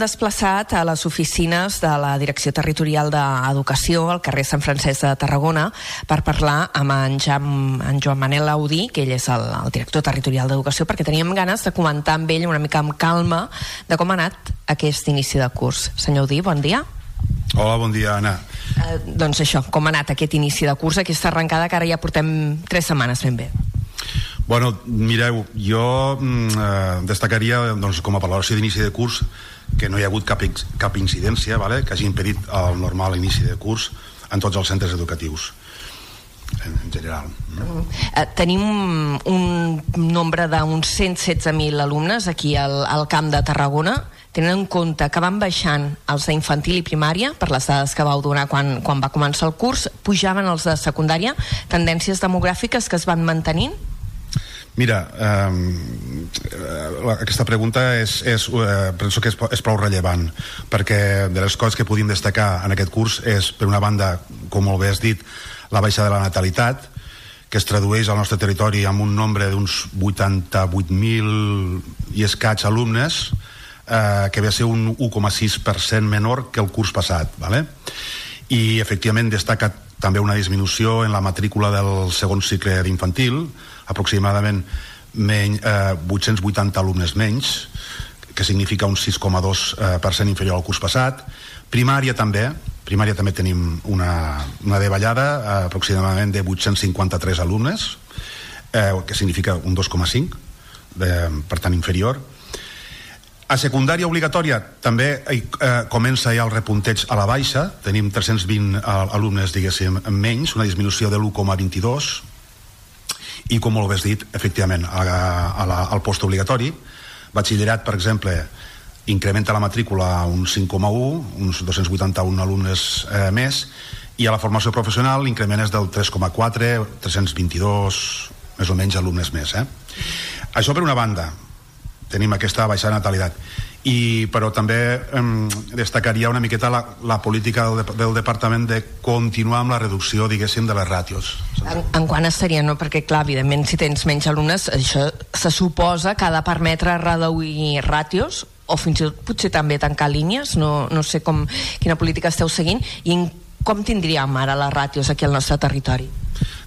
desplaçat a les oficines de la Direcció Territorial d'Educació al carrer Sant Francesc de Tarragona per parlar amb en, Jam, en Joan Manel Audí, que ell és el, el director territorial d'Educació, perquè teníem ganes de comentar amb ell una mica amb calma de com ha anat aquest inici de curs. Senyor Audí, bon dia. Hola, bon dia, Anna. Eh, doncs això, com ha anat aquest inici de curs, aquesta arrencada que ara ja portem tres setmanes ben bé. Bueno, mireu, jo mm, eh, destacaria doncs, com a valoració d'inici de curs que no hi ha hagut cap, cap incidència vale? que hagi impedit el normal inici de curs en tots els centres educatius en, en general. Mm. Uh, tenim un nombre d'uns 116.000 alumnes aquí al, al Camp de Tarragona tenen en compte que van baixant els d'infantil i primària, per les dades que vau donar quan, quan va començar el curs, pujaven els de secundària, tendències demogràfiques que es van mantenint? Mira, eh, aquesta pregunta és, és, eh, penso que és, és prou rellevant perquè de les coses que podíem destacar en aquest curs és, per una banda, com molt bé has dit, la baixa de la natalitat que es tradueix al nostre territori amb un nombre d'uns 88.000 i escaig alumnes eh, que ve a ser un 1,6% menor que el curs passat vale? i efectivament destaca també una disminució en la matrícula del segon cicle d'infantil aproximadament menys, eh, 880 alumnes menys, que significa un 6,2% eh, inferior al curs passat. Primària també, primària també tenim una, una davallada eh, aproximadament de 853 alumnes, eh, que significa un 2,5, per tant inferior. A secundària obligatòria també eh, comença ja el repunteig a la baixa, tenim 320 alumnes, diguéssim, menys, una disminució de l'1,22, i com molt bé has dit, efectivament, a, a la, al post obligatori, batxillerat, per exemple, incrementa la matrícula a un 5,1, uns 281 alumnes eh, més, i a la formació professional l'increment és del 3,4, 322 més o menys alumnes més. Eh? Això per una banda, tenim aquesta baixada natalitat i, però també eh, destacaria una miqueta la, la política del, del departament de continuar amb la reducció, diguéssim, de les ràtios. En, en quant estaria, no? Perquè, clar, evidentment, si tens menys alumnes, això se suposa que ha de permetre reduir ràtios o fins i tot potser també tancar línies, no, no sé com, quina política esteu seguint, i en, com tindríem ara les ràtios aquí al nostre territori?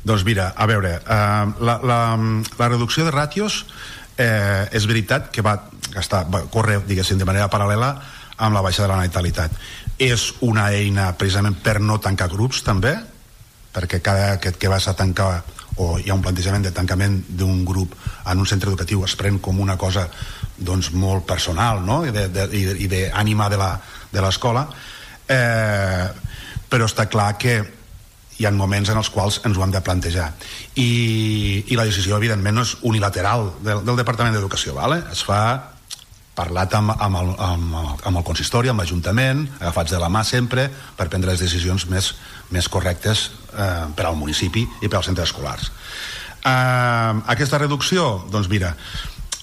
Doncs mira, a veure, eh, la, la, la reducció de ràtios eh, és veritat que va, que està, va córrer, diguéssim, de manera paral·lela amb la baixa de la natalitat. És una eina precisament per no tancar grups, també, perquè cada aquest que vas a tancar o hi ha un plantejament de tancament d'un grup en un centre educatiu es pren com una cosa doncs, molt personal no? i d'ànima de, de l'escola eh, però està clar que hi ha moments en els quals ens ho hem de plantejar i, i la decisió evidentment no és unilateral del, del Departament d'Educació vale? es fa parlat amb, amb, el, amb, amb el consistori, amb l'Ajuntament, agafats de la mà sempre per prendre les decisions més, més correctes eh, per al municipi i per als centres escolars. Eh, aquesta reducció, doncs mira,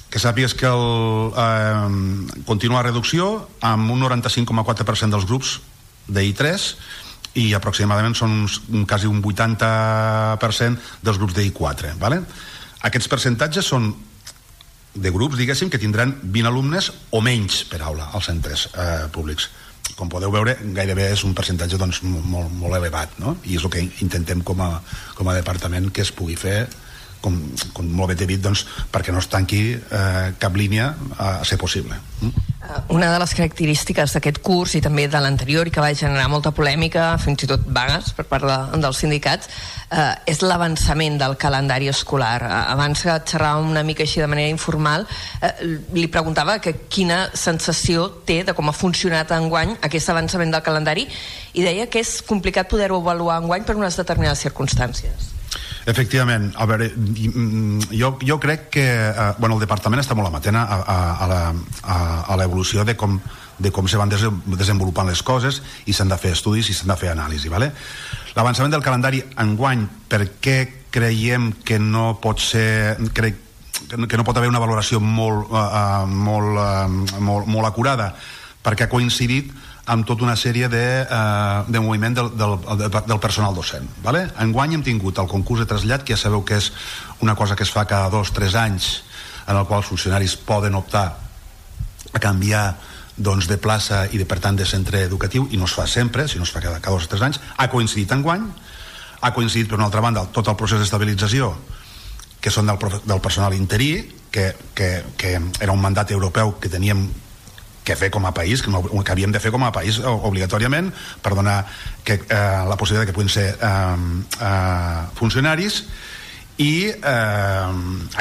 que sàpigues que el, eh, continua la reducció amb un 95,4% dels grups d'I3 i aproximadament són uns, un, quasi un 80% dels grups d'I4 vale? aquests percentatges són de grups, diguéssim, que tindran 20 alumnes o menys per aula als centres eh, públics com podeu veure, gairebé és un percentatge doncs, molt, molt elevat, no? i és el que intentem com a, com a departament que es pugui fer com, com molt bé t'he dit, doncs, perquè no es tanqui eh, cap línia a, a ser possible. Mm? Eh, una de les característiques d'aquest curs i també de l'anterior i que va generar molta polèmica, fins i tot vagues per part de, dels sindicats, eh, és l'avançament del calendari escolar. Eh, abans que xerràvem una mica així de manera informal, eh, li preguntava que quina sensació té de com ha funcionat enguany aquest avançament del calendari i deia que és complicat poder-ho avaluar enguany per unes determinades circumstàncies. Efectivament, a veure, mm, jo, jo crec que eh, bueno, el departament està molt amatent a, a, a, a, l'evolució de com, de com se van des, desenvolupant les coses i s'han de fer estudis i s'han de fer anàlisi. Vale? L'avançament del calendari enguany, per què creiem que no pot ser... Crec, que no pot haver una valoració molt, uh, molt, uh, molt, molt acurada perquè ha coincidit amb tota una sèrie de, uh, de moviment del, del, del personal docent. Vale? Enguany hem tingut el concurs de trasllat, que ja sabeu que és una cosa que es fa cada dos, tres anys, en el qual els funcionaris poden optar a canviar doncs, de plaça i de, per tant de centre educatiu i no es fa sempre, si no es fa cada, cada dos o tres anys ha coincidit en guany ha coincidit per una altra banda tot el procés d'estabilització que són del, del personal interí que, que, que era un mandat europeu que teníem que fer com a país, que, no, que havíem de fer com a país obligatòriament per donar que, eh, la possibilitat que puguin ser eh, eh, funcionaris i eh,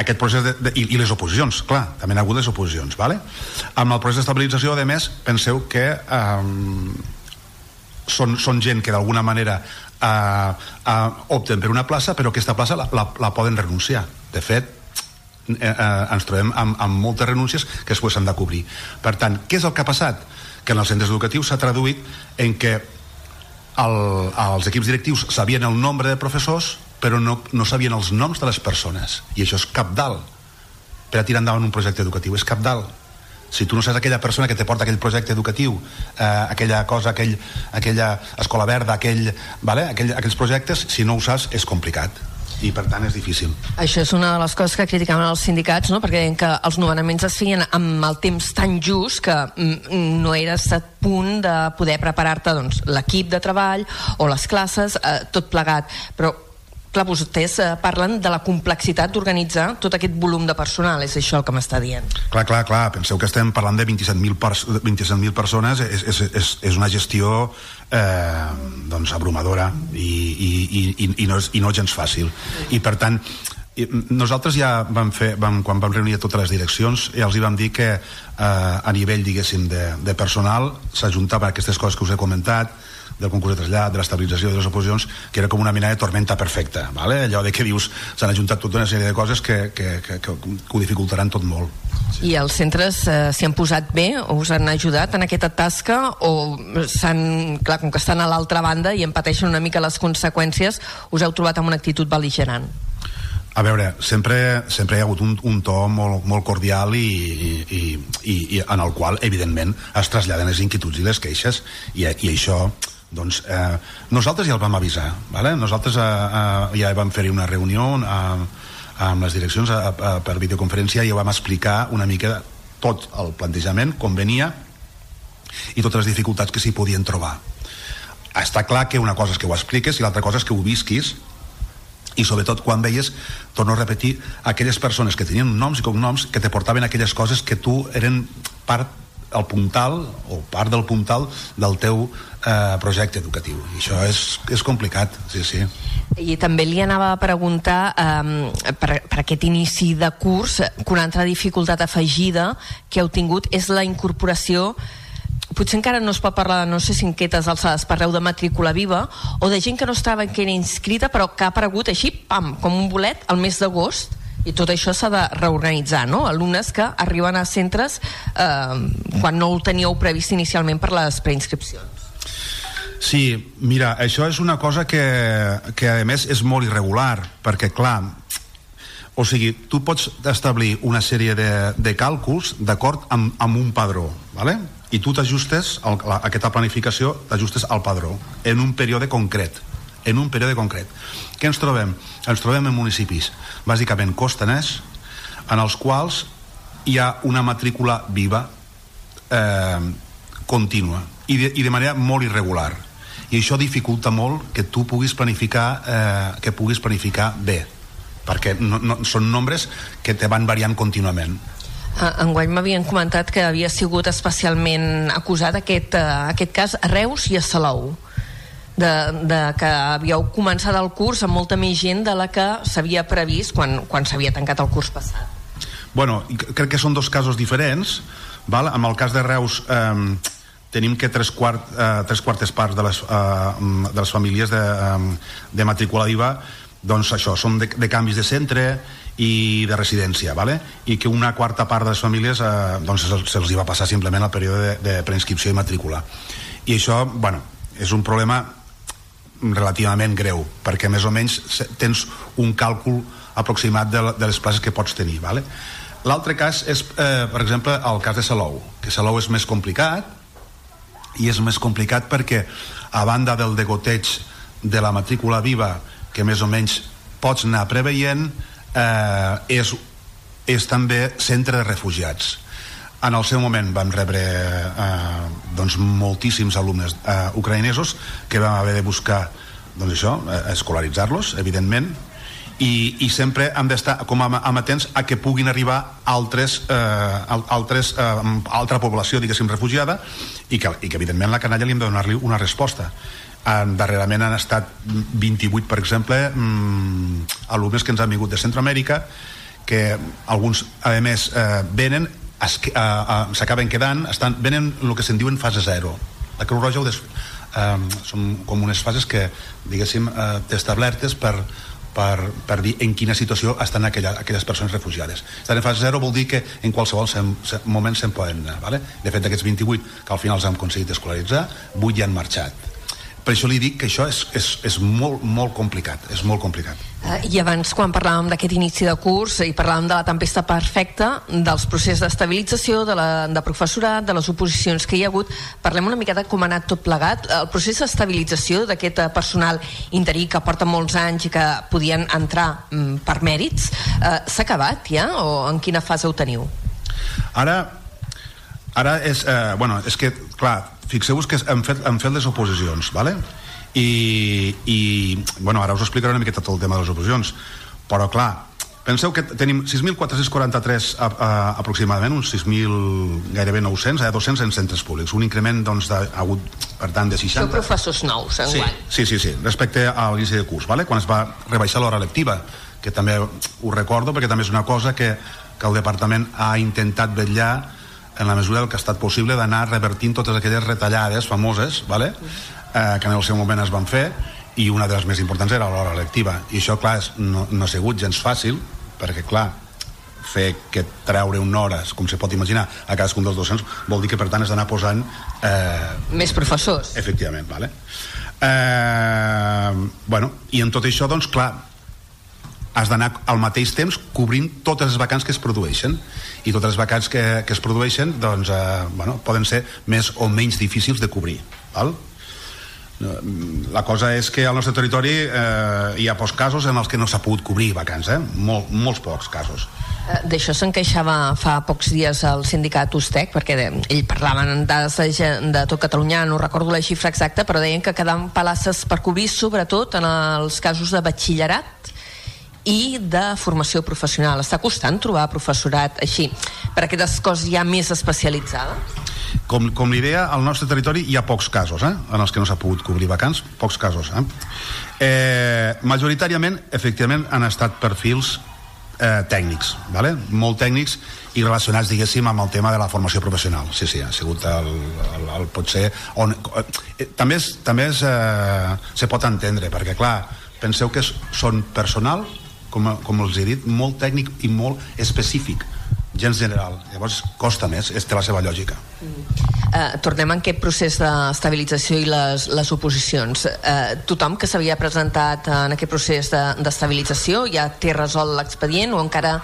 aquest procés de, de, i, i les oposicions, clar, també ha hagut les oposicions vale? amb el procés d'estabilització a més, penseu que eh, són, són gent que d'alguna manera eh, eh, opten per una plaça però aquesta plaça la, la, la poden renunciar de fet eh, eh, ens trobem amb, amb moltes renúncies que després s'han de cobrir. Per tant, què és el que ha passat? que en els centres educatius s'ha traduït en que el, els equips directius sabien el nombre de professors però no, no sabien els noms de les persones. I això és cap dalt. Per a tirar endavant un projecte educatiu és cap dalt. Si tu no saps aquella persona que te porta aquell projecte educatiu eh, aquella cosa, aquell, aquella escola verda aquell, vale? aquell, aquells projectes si no ho saps és complicat i per tant és difícil. Això és una de les coses que criticaven els sindicats, no? perquè deien que els nomenaments es feien amb el temps tan just que mm, no eres a punt de poder preparar-te doncs, l'equip de treball o les classes, eh, tot plegat. Però clar, vostès eh, parlen de la complexitat d'organitzar tot aquest volum de personal, és això el que m'està dient. Clar, clar, clar, penseu que estem parlant de 27.000 per 27 persones, és, és, és, és una gestió eh, doncs abrumadora i, i, i, i, no és, i no gens fàcil. I per tant, nosaltres ja vam fer, vam, quan vam reunir totes les direccions, ja els hi vam dir que eh, a nivell, diguéssim, de, de personal s'ajuntaven aquestes coses que us he comentat, del concurs de trasllat, de l'estabilització de les oposicions, que era com una mena de tormenta perfecta, ¿vale? allò de que dius s'han ajuntat tota una sèrie de coses que, que, que, que, que ho dificultaran tot molt. Sí. I els centres eh, s'hi han posat bé o us han ajudat en aquesta tasca o s'han, clar, com que estan a l'altra banda i en pateixen una mica les conseqüències, us heu trobat amb una actitud beligerant? A veure, sempre, sempre hi ha hagut un, un to molt, molt cordial i, i, i, i en el qual, evidentment, es traslladen les inquietuds i les queixes i, i això doncs eh, nosaltres ja el vam avisar, vale? nosaltres eh, eh, ja vam fer una reunió eh, amb les direccions eh, eh, per videoconferència i ja vam explicar una mica tot el plantejament, com venia i totes les dificultats que s'hi podien trobar. Està clar que una cosa és que ho expliques i l'altra cosa és que ho visquis i sobretot quan veies, torno a repetir, aquelles persones que tenien noms i cognoms que te portaven aquelles coses que tu eren part el puntal o part del puntal del teu eh, projecte educatiu i això és, és complicat sí, sí. i també li anava a preguntar eh, per, per aquest inici de curs que una altra dificultat afegida que heu tingut és la incorporació potser encara no es pot parlar de no sé aquestes alçades parleu de matrícula viva o de gent que no estava que era inscrita però que ha aparegut així, pam, com un bolet al mes d'agost i tot això s'ha de reorganitzar, no? Alumnes que arriben a centres eh, quan no ho teníeu previst inicialment per les preinscripcions. Sí, mira, això és una cosa que, que a més és molt irregular, perquè clar, o sigui, tu pots establir una sèrie de, de càlculs d'acord amb, amb un padró, ¿vale? i tu t'ajustes, aquesta planificació, t'ajustes al padró, en un període concret en un període concret. Què ens trobem? Ens trobem en municipis bàsicament costaners en els quals hi ha una matrícula viva eh, contínua i de, i de manera molt irregular i això dificulta molt que tu puguis planificar eh, que puguis planificar bé perquè no, no, són nombres que te van variant contínuament Enguany m'havien comentat que havia sigut especialment acusat aquest, uh, aquest cas a Reus i a Salou de, de que havíeu començat el curs amb molta més gent de la que s'havia previst quan, quan s'havia tancat el curs passat. Bueno, crec que són dos casos diferents. Val? En el cas de Reus eh, tenim que tres, quart, eh, tres quartes parts de les, eh, de les famílies de, eh, de matrícula IVA doncs això, són de, de canvis de centre i de residència, vale? i que una quarta part de les famílies eh, doncs se'ls se va passar simplement el període de, de preinscripció i matrícula. I això, bueno, és un problema relativament greu, perquè més o menys tens un càlcul aproximat de, de les places que pots tenir. Vale? L'altre cas és, eh, per exemple, el cas de Salou, que Salou és més complicat, i és més complicat perquè, a banda del degoteig de la matrícula viva, que més o menys pots anar preveient, eh, és, és també centre de refugiats. En el seu moment vam rebre eh, doncs, moltíssims alumnes eh, ucraïnesos que vam haver de buscar doncs això, eh, escolaritzar-los, evidentment, i, i sempre hem d'estar com a amatents a que puguin arribar altres, eh, altres eh, altra població, diguéssim, refugiada i que, i que evidentment la canalla li hem de donar-li una resposta. En, darrerament han estat 28 per exemple mmm, alumnes que ens han vingut de Centroamèrica que alguns a més eh, venen s'acaben quedant estan, venen el que se'n diuen fase zero la Creu Roja ho des, eh, són com unes fases que diguéssim eh, establertes per, per, per dir en quina situació estan aquella, aquelles persones refugiades. Estan en fase 0 vol dir que en qualsevol sem, sem, moment se'n poden anar. Vale? De fet, d'aquests 28 que al final els hem aconseguit escolaritzar, 8 ja han marxat per això li dic que això és, és, és molt, molt complicat, és molt complicat. Uh, I abans, quan parlàvem d'aquest inici de curs i parlàvem de la tempesta perfecta, dels processos d'estabilització, de, la, de professorat, de les oposicions que hi ha hagut, parlem una mica de com ha anat tot plegat. El procés d'estabilització d'aquest eh, personal interí que porta molts anys i que podien entrar mm, per mèrits, uh, s'ha acabat ja o en quina fase ho teniu? Ara, ara és, eh, bueno, és que, clar, fixeu-vos que hem fet, hem fet les oposicions, ¿vale? I, i bueno, ara us explicaré una miqueta tot el tema de les oposicions però clar, penseu que tenim 6.443 aproximadament uns 6.000 gairebé 900 a 200 en centres públics, un increment doncs, de, ha hagut per tant de 60 Sou professors nous sí, sí, sí, sí, respecte a l'inici de curs vale? quan es va rebaixar l'hora lectiva que també ho recordo perquè també és una cosa que, que el departament ha intentat vetllar en la mesura del que ha estat possible d'anar revertint totes aquelles retallades famoses vale? eh, que en el seu moment es van fer i una de les més importants era l'hora lectiva i això clar és, no, no ha sigut gens fàcil perquè clar fer que treure una hora, com se pot imaginar a cadascun dels docents, vol dir que per tant has d'anar posant eh, més professors efectivament, vale? eh, bueno, i en tot això doncs clar has d'anar al mateix temps cobrint totes les vacants que es produeixen i totes les vacants que, que es produeixen doncs, eh, bueno, poden ser més o menys difícils de cobrir val? la cosa és que al nostre territori eh, hi ha pocs casos en els que no s'ha pogut cobrir vacants, eh? Mol, molts pocs casos eh, D'això se'n queixava fa pocs dies el sindicat Ustec, perquè ell parlaven de, de tot Catalunya, no recordo la xifra exacta, però deien que quedaven palasses per cobrir, sobretot en els casos de batxillerat i de formació professional. Està costant trobar professorat així per aquestes coses ja més especialitzades? Com, com li deia, al nostre territori hi ha pocs casos eh, en els que no s'ha pogut cobrir vacants, pocs casos. Eh? Eh, majoritàriament, efectivament, han estat perfils eh, tècnics, vale? molt tècnics i relacionats, diguéssim, amb el tema de la formació professional. Sí, sí, ha sigut el, el, el potser... On, eh, també és, també és, eh, se pot entendre, perquè, clar, penseu que són personal com, com els he dit, molt tècnic i molt específic gens general, llavors costa més és té la seva lògica mm. uh, tornem en aquest procés d'estabilització i les, les oposicions uh, tothom que s'havia presentat en aquest procés d'estabilització de, ja té resolt l'expedient o encara,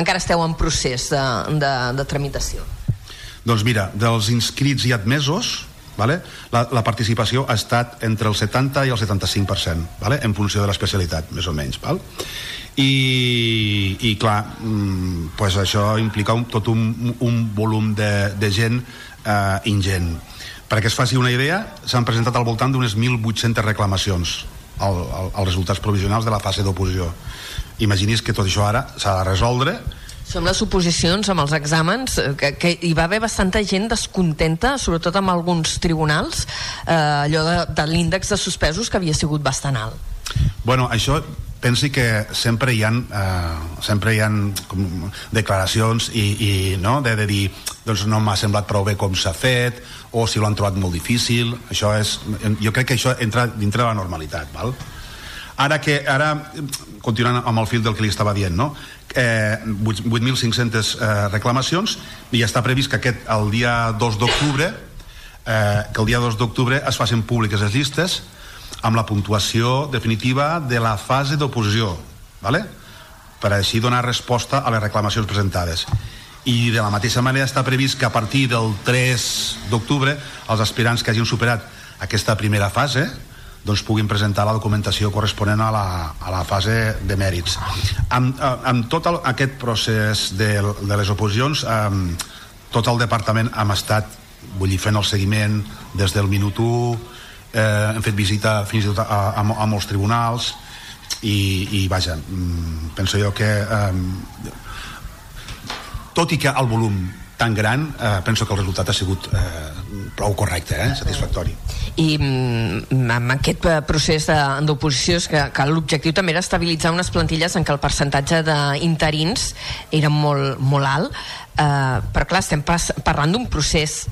encara esteu en procés de, de, de tramitació? Doncs mira, dels inscrits i admesos vale? la, la participació ha estat entre el 70 i el 75% vale? en funció de l'especialitat, més o menys val? I, i clar mm, pues això implica un, tot un, un volum de, de gent eh, ingent. Perquè es faci una idea s'han presentat al voltant d'unes 1.800 reclamacions al, al, als resultats provisionals de la fase d'oposició. Imagini's que tot això ara s'ha de resoldre. Són les oposicions amb els exàmens, eh, que, que hi va haver bastanta gent descontenta, sobretot amb alguns tribunals, eh, allò de, de l'índex de suspesos que havia sigut bastant alt. Bueno, això pensi que sempre hi ha, eh, sempre hi ha com, declaracions i, i no? de, de dir doncs no m'ha semblat prou bé com s'ha fet o si l'han trobat molt difícil això és, jo crec que això entra dintre de la normalitat val? ara que ara, continuant amb el fil del que li estava dient no? eh, 8.500 eh, reclamacions i està previst que aquest, el dia 2 d'octubre eh, que el dia 2 d'octubre es facin públiques les llistes amb la puntuació definitiva de la fase d'oposició vale? per així donar resposta a les reclamacions presentades i de la mateixa manera està previst que a partir del 3 d'octubre els aspirants que hagin superat aquesta primera fase doncs puguin presentar la documentació corresponent a la, a la fase de mèrits. Amb, amb tot el, aquest procés de, de les oposicions, amb, tot el departament hem estat vull dir, fent el seguiment des del minut 1 eh, hem fet visita fins i tot a, a, a molts tribunals i, i vaja mm, penso jo que eh, tot i que el volum tan gran, eh, penso que el resultat ha sigut eh, prou correcte, eh, satisfactori. I mm, amb aquest procés d'oposició que, que l'objectiu també era estabilitzar unes plantilles en què el percentatge d'interins era molt, molt alt, eh, però clar, estem parlant d'un procés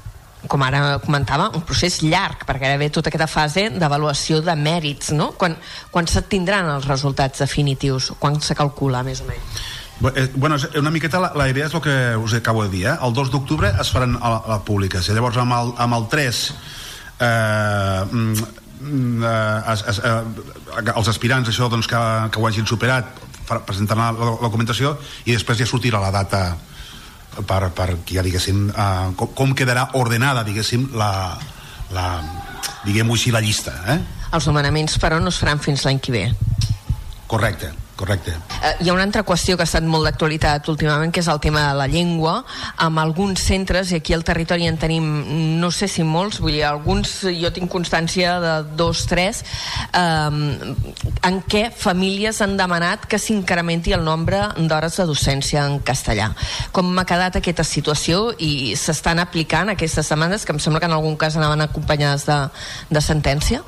com ara comentava, un procés llarg, perquè ara ve tota aquesta fase d'avaluació de mèrits, no? Quan, quan se't tindran els resultats definitius? Quan se calcula, més o menys? Eh, bueno, una miqueta la, la idea és el que us acabo de dir, eh? El 2 d'octubre es faran a, a públiques, i llavors amb el, amb el 3 eh, mm, eh, es, es, eh, els aspirants això doncs, que, que ho hagin superat presentaran la, la documentació i després ja sortirà la data per, per ja diguéssim eh, com, com quedarà ordenada diguéssim la, la diguem-ho així la llista eh? els nomenaments però no es faran fins l'any que ve correcte correcte. Eh, hi ha una altra qüestió que ha estat molt d'actualitat últimament, que és el tema de la llengua. Amb alguns centres, i aquí al territori en tenim, no sé si molts, vull dir, alguns, jo tinc constància de dos, tres, eh, en què famílies han demanat que s'incrementi el nombre d'hores de docència en castellà. Com m'ha quedat aquesta situació i s'estan aplicant aquestes demandes, que em sembla que en algun cas anaven acompanyades de, de sentència?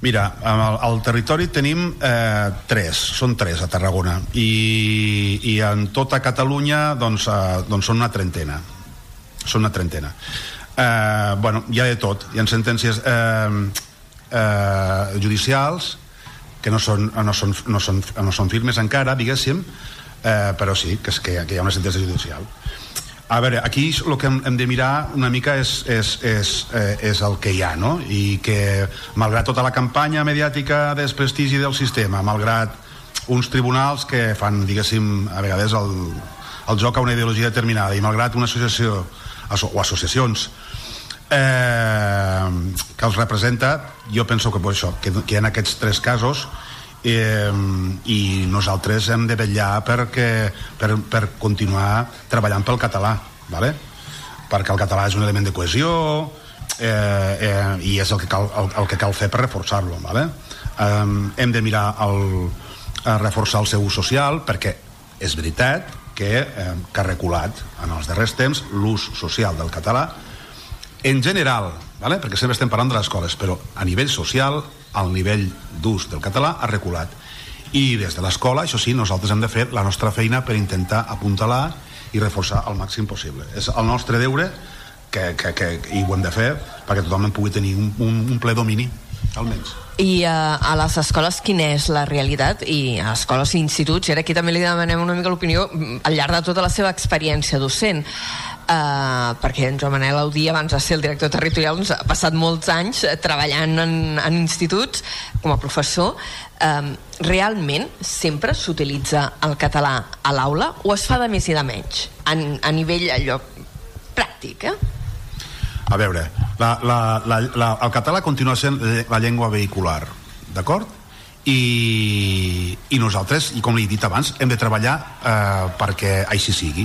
Mira, al, al territori tenim eh, tres, són tres a Tarragona. I, i en tota Catalunya doncs, eh, doncs són una trentena. Són una trentena. Eh, bueno, hi ha de tot. Hi ha sentències eh, eh, judicials que no són, no, són, no, són, no són firmes encara, diguéssim. Eh, però sí, que, és que, que hi ha una sentència judicial a veure, aquí el que hem, de mirar una mica és, és, és, eh, és el que hi ha, no? I que, malgrat tota la campanya mediàtica de desprestigi del sistema, malgrat uns tribunals que fan, diguéssim, a vegades el, el joc a una ideologia determinada, i malgrat una associació o associacions eh, que els representa, jo penso que, pues, això, que, que en aquests tres casos eh, i nosaltres hem de vetllar perquè, per, per continuar treballant pel català vale? perquè el català és un element de cohesió eh, eh, i és el que cal, el, el que cal fer per reforçar-lo vale? eh, hem de mirar el, a reforçar el seu ús social perquè és veritat que, eh, que ha reculat en els darrers temps l'ús social del català en general, vale? perquè sempre estem parlant de les escoles, però a nivell social el nivell d'ús del català ha reculat i des de l'escola, això sí, nosaltres hem de fer la nostra feina per intentar apuntalar i reforçar al màxim possible. És el nostre deure que, que, que, i ho hem de fer perquè tothom pugui tenir un, un, un ple domini, almenys. I uh, a les escoles quina és la realitat? I a escoles i instituts, i ara aquí també li demanem una mica l'opinió al llarg de tota la seva experiència docent Uh, perquè en Joan Manel Audí abans de ser el director territorial doncs, ha passat molts anys uh, treballant en, en instituts com a professor uh, realment sempre s'utilitza el català a l'aula o es fa de més i de menys en, a nivell allò pràctic eh? a veure la, la, la, la, el català continua sent la llengua vehicular d'acord? I, i nosaltres, i com li he dit abans, hem de treballar eh, perquè així sigui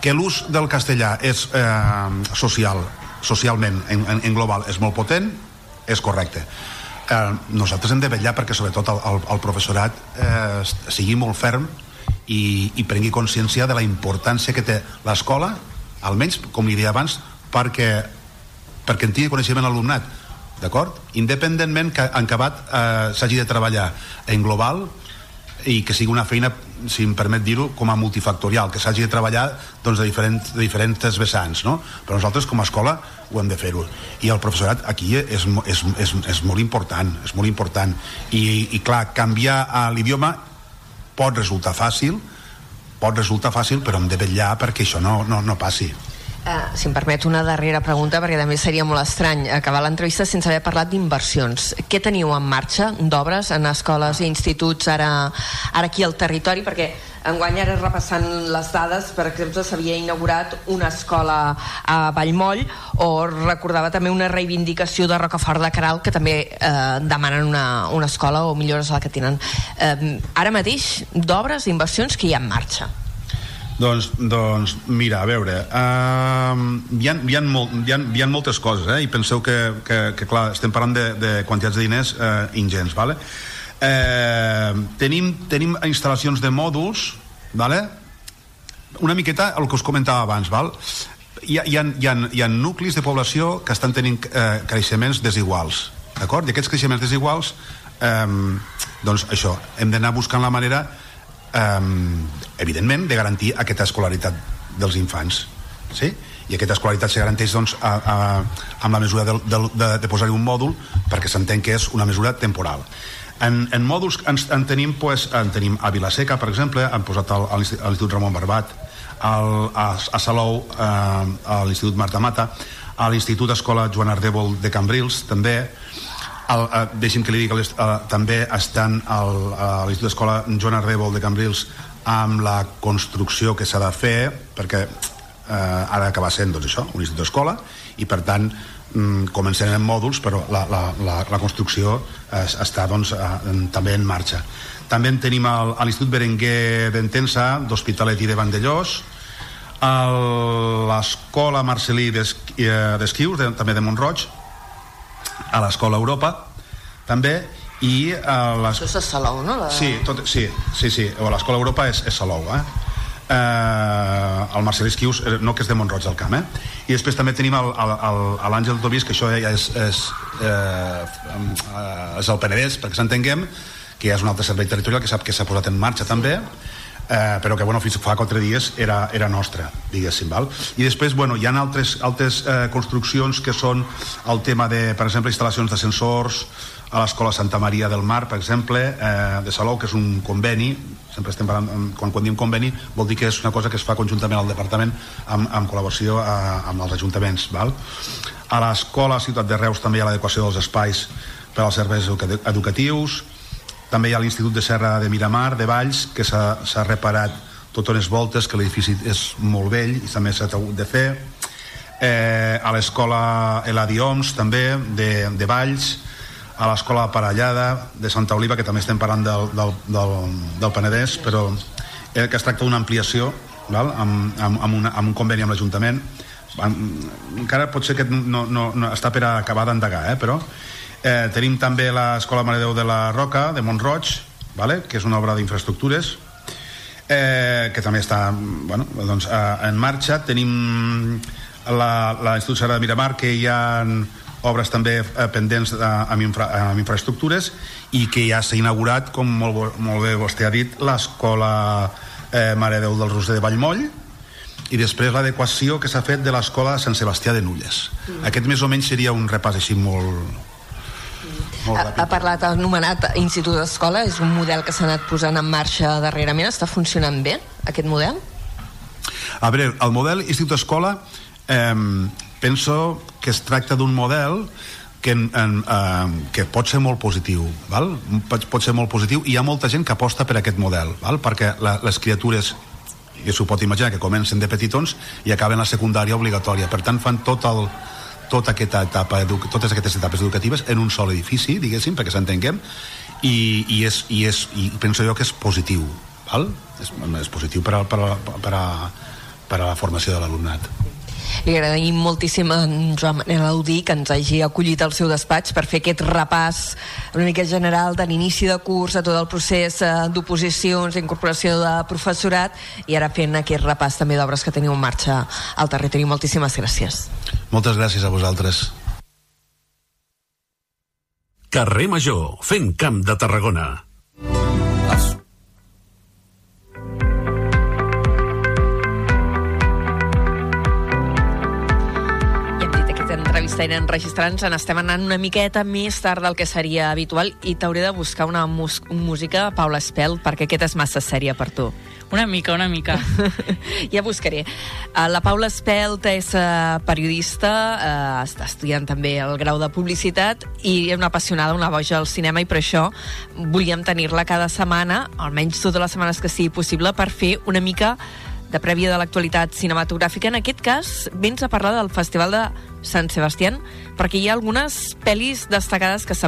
que l'ús del castellà és eh, social, socialment, en, en, en global, és molt potent, és correcte. Eh, nosaltres hem de vetllar perquè sobretot el, el, el professorat eh, sigui molt ferm i, i prengui consciència de la importància que té l'escola, almenys, com li deia abans, perquè, perquè en tingui coneixement l'alumnat, d'acord? Independentment que en acabat eh, s'hagi de treballar en global i que sigui una feina si em permet dir-ho, com a multifactorial, que s'hagi de treballar doncs, de, diferents, de diferents vessants, no? Però nosaltres com a escola ho hem de fer-ho. I el professorat aquí és, és, és, és molt important, és molt important. I, i clar, canviar l'idioma pot resultar fàcil, pot resultar fàcil, però hem de vetllar perquè això no, no, no passi. Uh, si em permet una darrera pregunta, perquè també seria molt estrany acabar l'entrevista sense haver parlat d'inversions. Què teniu en marxa d'obres en escoles i instituts ara, ara aquí al territori? Perquè enguany ara repassant les dades, per exemple, s'havia inaugurat una escola a Vallmoll o recordava també una reivindicació de Rocafort de Caral que també eh, demanen una, una escola o millores a la que tenen. Eh, ara mateix, d'obres, d'inversions que hi ha en marxa. Doncs, doncs mira, a veure, uh, hi, ha, hi, ha molt, hi, ha, hi ha moltes coses, eh? i penseu que, que, que clar, estem parlant de, de quantitats de diners uh, ingents, vale? Uh, tenim, tenim instal·lacions de mòduls, vale? una miqueta el que us comentava abans, val? Hi ha, hi, ha, hi, ha, hi ha nuclis de població que estan tenint eh, creixements desiguals, d'acord? I aquests creixements desiguals, eh, doncs això, hem d'anar buscant la manera eh, evidentment, de garantir aquesta escolaritat dels infants. Sí? i aquesta escolaritat se garanteix doncs, a, a, amb la mesura de, de, de, de posar-hi un mòdul perquè s'entén que és una mesura temporal en, en mòduls en, en tenim, pues, en tenim a Vilaseca per exemple, han posat a l'Institut Ramon Barbat al, a, a Salou eh, a l'Institut Marta Mata a l'Institut Escola Joan Ardèvol de Cambrils també el, eh, deixi'm que li digui que eh, també estan al, a l'Institut d'Escola Joan Ardèvol de Cambrils amb la construcció que s'ha de fer perquè eh, ha d'acabar sent doncs, això, un institut d'escola i per tant mm, comencem en mòduls però la, la, la, la construcció es, està doncs, eh, també en marxa. També en tenim el, a l'Institut Berenguer d'Entensa d'Hospitalet i de Vandellós l'escola Marcelí d'Esquius de, també de Montroig a l'escola Europa també i a les... Això és a Salou, no? La... Sí, tot, sí, sí, sí, o l'escola Europa és, és Salou, eh? eh, el Marcel Esquius, eh, no que és de Montroig del Camp, eh? I després també tenim l'Àngel Tobís, que això ja és, és, eh, és el Penedès, perquè s'entenguem, que ja és un altre servei territorial que sap que s'ha posat en marxa també, eh, però que bueno, fins fa quatre dies era, era nostra, diguéssim. Val? I després bueno, hi ha altres, altres eh, construccions que són el tema de, per exemple, instal·lacions d'ascensors a l'Escola Santa Maria del Mar, per exemple, eh, de Salou, que és un conveni, sempre estem parlant, quan, quan diem conveni, vol dir que és una cosa que es fa conjuntament al departament amb, amb col·laboració a, eh, amb els ajuntaments. Val? A l'escola Ciutat de Reus també hi ha l'adequació dels espais per als serveis educatius, també hi ha l'Institut de Serra de Miramar, de Valls, que s'ha reparat totes les voltes, que l'edifici és molt vell i també s'ha hagut de fer. Eh, a l'escola Eladi Oms, també, de, de Valls, a l'escola Parellada de Santa Oliva, que també estem parlant del, del, del, del Penedès, però eh, que es tracta d'una ampliació val? Amb, amb, amb, una, amb un conveni amb l'Ajuntament. Encara pot ser que no, no, no està per acabar d'endegar, eh? però Eh, tenim també l'Escola Mare Déu de la Roca, de Montroig, vale? que és una obra d'infraestructures, eh, que també està bueno, doncs, eh, en marxa. Tenim l'Institut Serra de Miramar, que hi ha obres també eh, pendents eh, amb, infra, amb infraestructures i que ja s'ha inaugurat, com molt, molt bé vostè ha dit, l'escola eh, Mare Déu del Roser de Vallmoll, i després l'adequació que s'ha fet de l'escola Sant Sebastià de Nulles. Mm. Aquest més o menys seria un repàs així molt, ha, ha parlat, ha anomenat Institut d'Escola, és un model que s'ha anat posant en marxa darrerament, està funcionant bé aquest model? A veure, el model Institut d'Escola eh, penso que es tracta d'un model que, en, en, eh, que pot ser molt positiu val? Pot, pot ser molt positiu i hi ha molta gent que aposta per aquest model val? perquè la, les criatures i s'ho pot imaginar que comencen de petitons i acaben la secundària obligatòria per tant fan tot el, tota aquesta etapa, totes aquestes etapes educatives en un sol edifici, diguéssim, perquè s'entenguem, i, i, és, i, és, i penso jo que és positiu, val? És, és positiu per a, per a, per a, per a la formació de l'alumnat. Li agraïm moltíssim a en Joan Manel Audí que ens hagi acollit al seu despatx per fer aquest repàs una mica general de l'inici de curs, a tot el procés eh, d'oposicions, d'incorporació de professorat i ara fent aquest repàs també d'obres que teniu en marxa al territori. Moltíssimes gràcies. Moltes gràcies a vosaltres. Carrer Major, fent camp de Tarragona. Està enregistrant-se, estem anant una miqueta més tard del que seria habitual i t'hauré de buscar una música, Paula Espel, perquè aquesta és massa sèria per tu. Una mica, una mica. ja buscaré. Uh, la Paula Espelt és uh, periodista, uh, està estudiant també el grau de publicitat i una apassionada, una boja al cinema i per això volíem tenir-la cada setmana, almenys totes les setmanes que sigui possible, per fer una mica de prèvia de l'actualitat cinematogràfica. En aquest cas, vens a parlar del Festival de Sant Sebastián, perquè hi ha algunes pel·lis destacades que s'han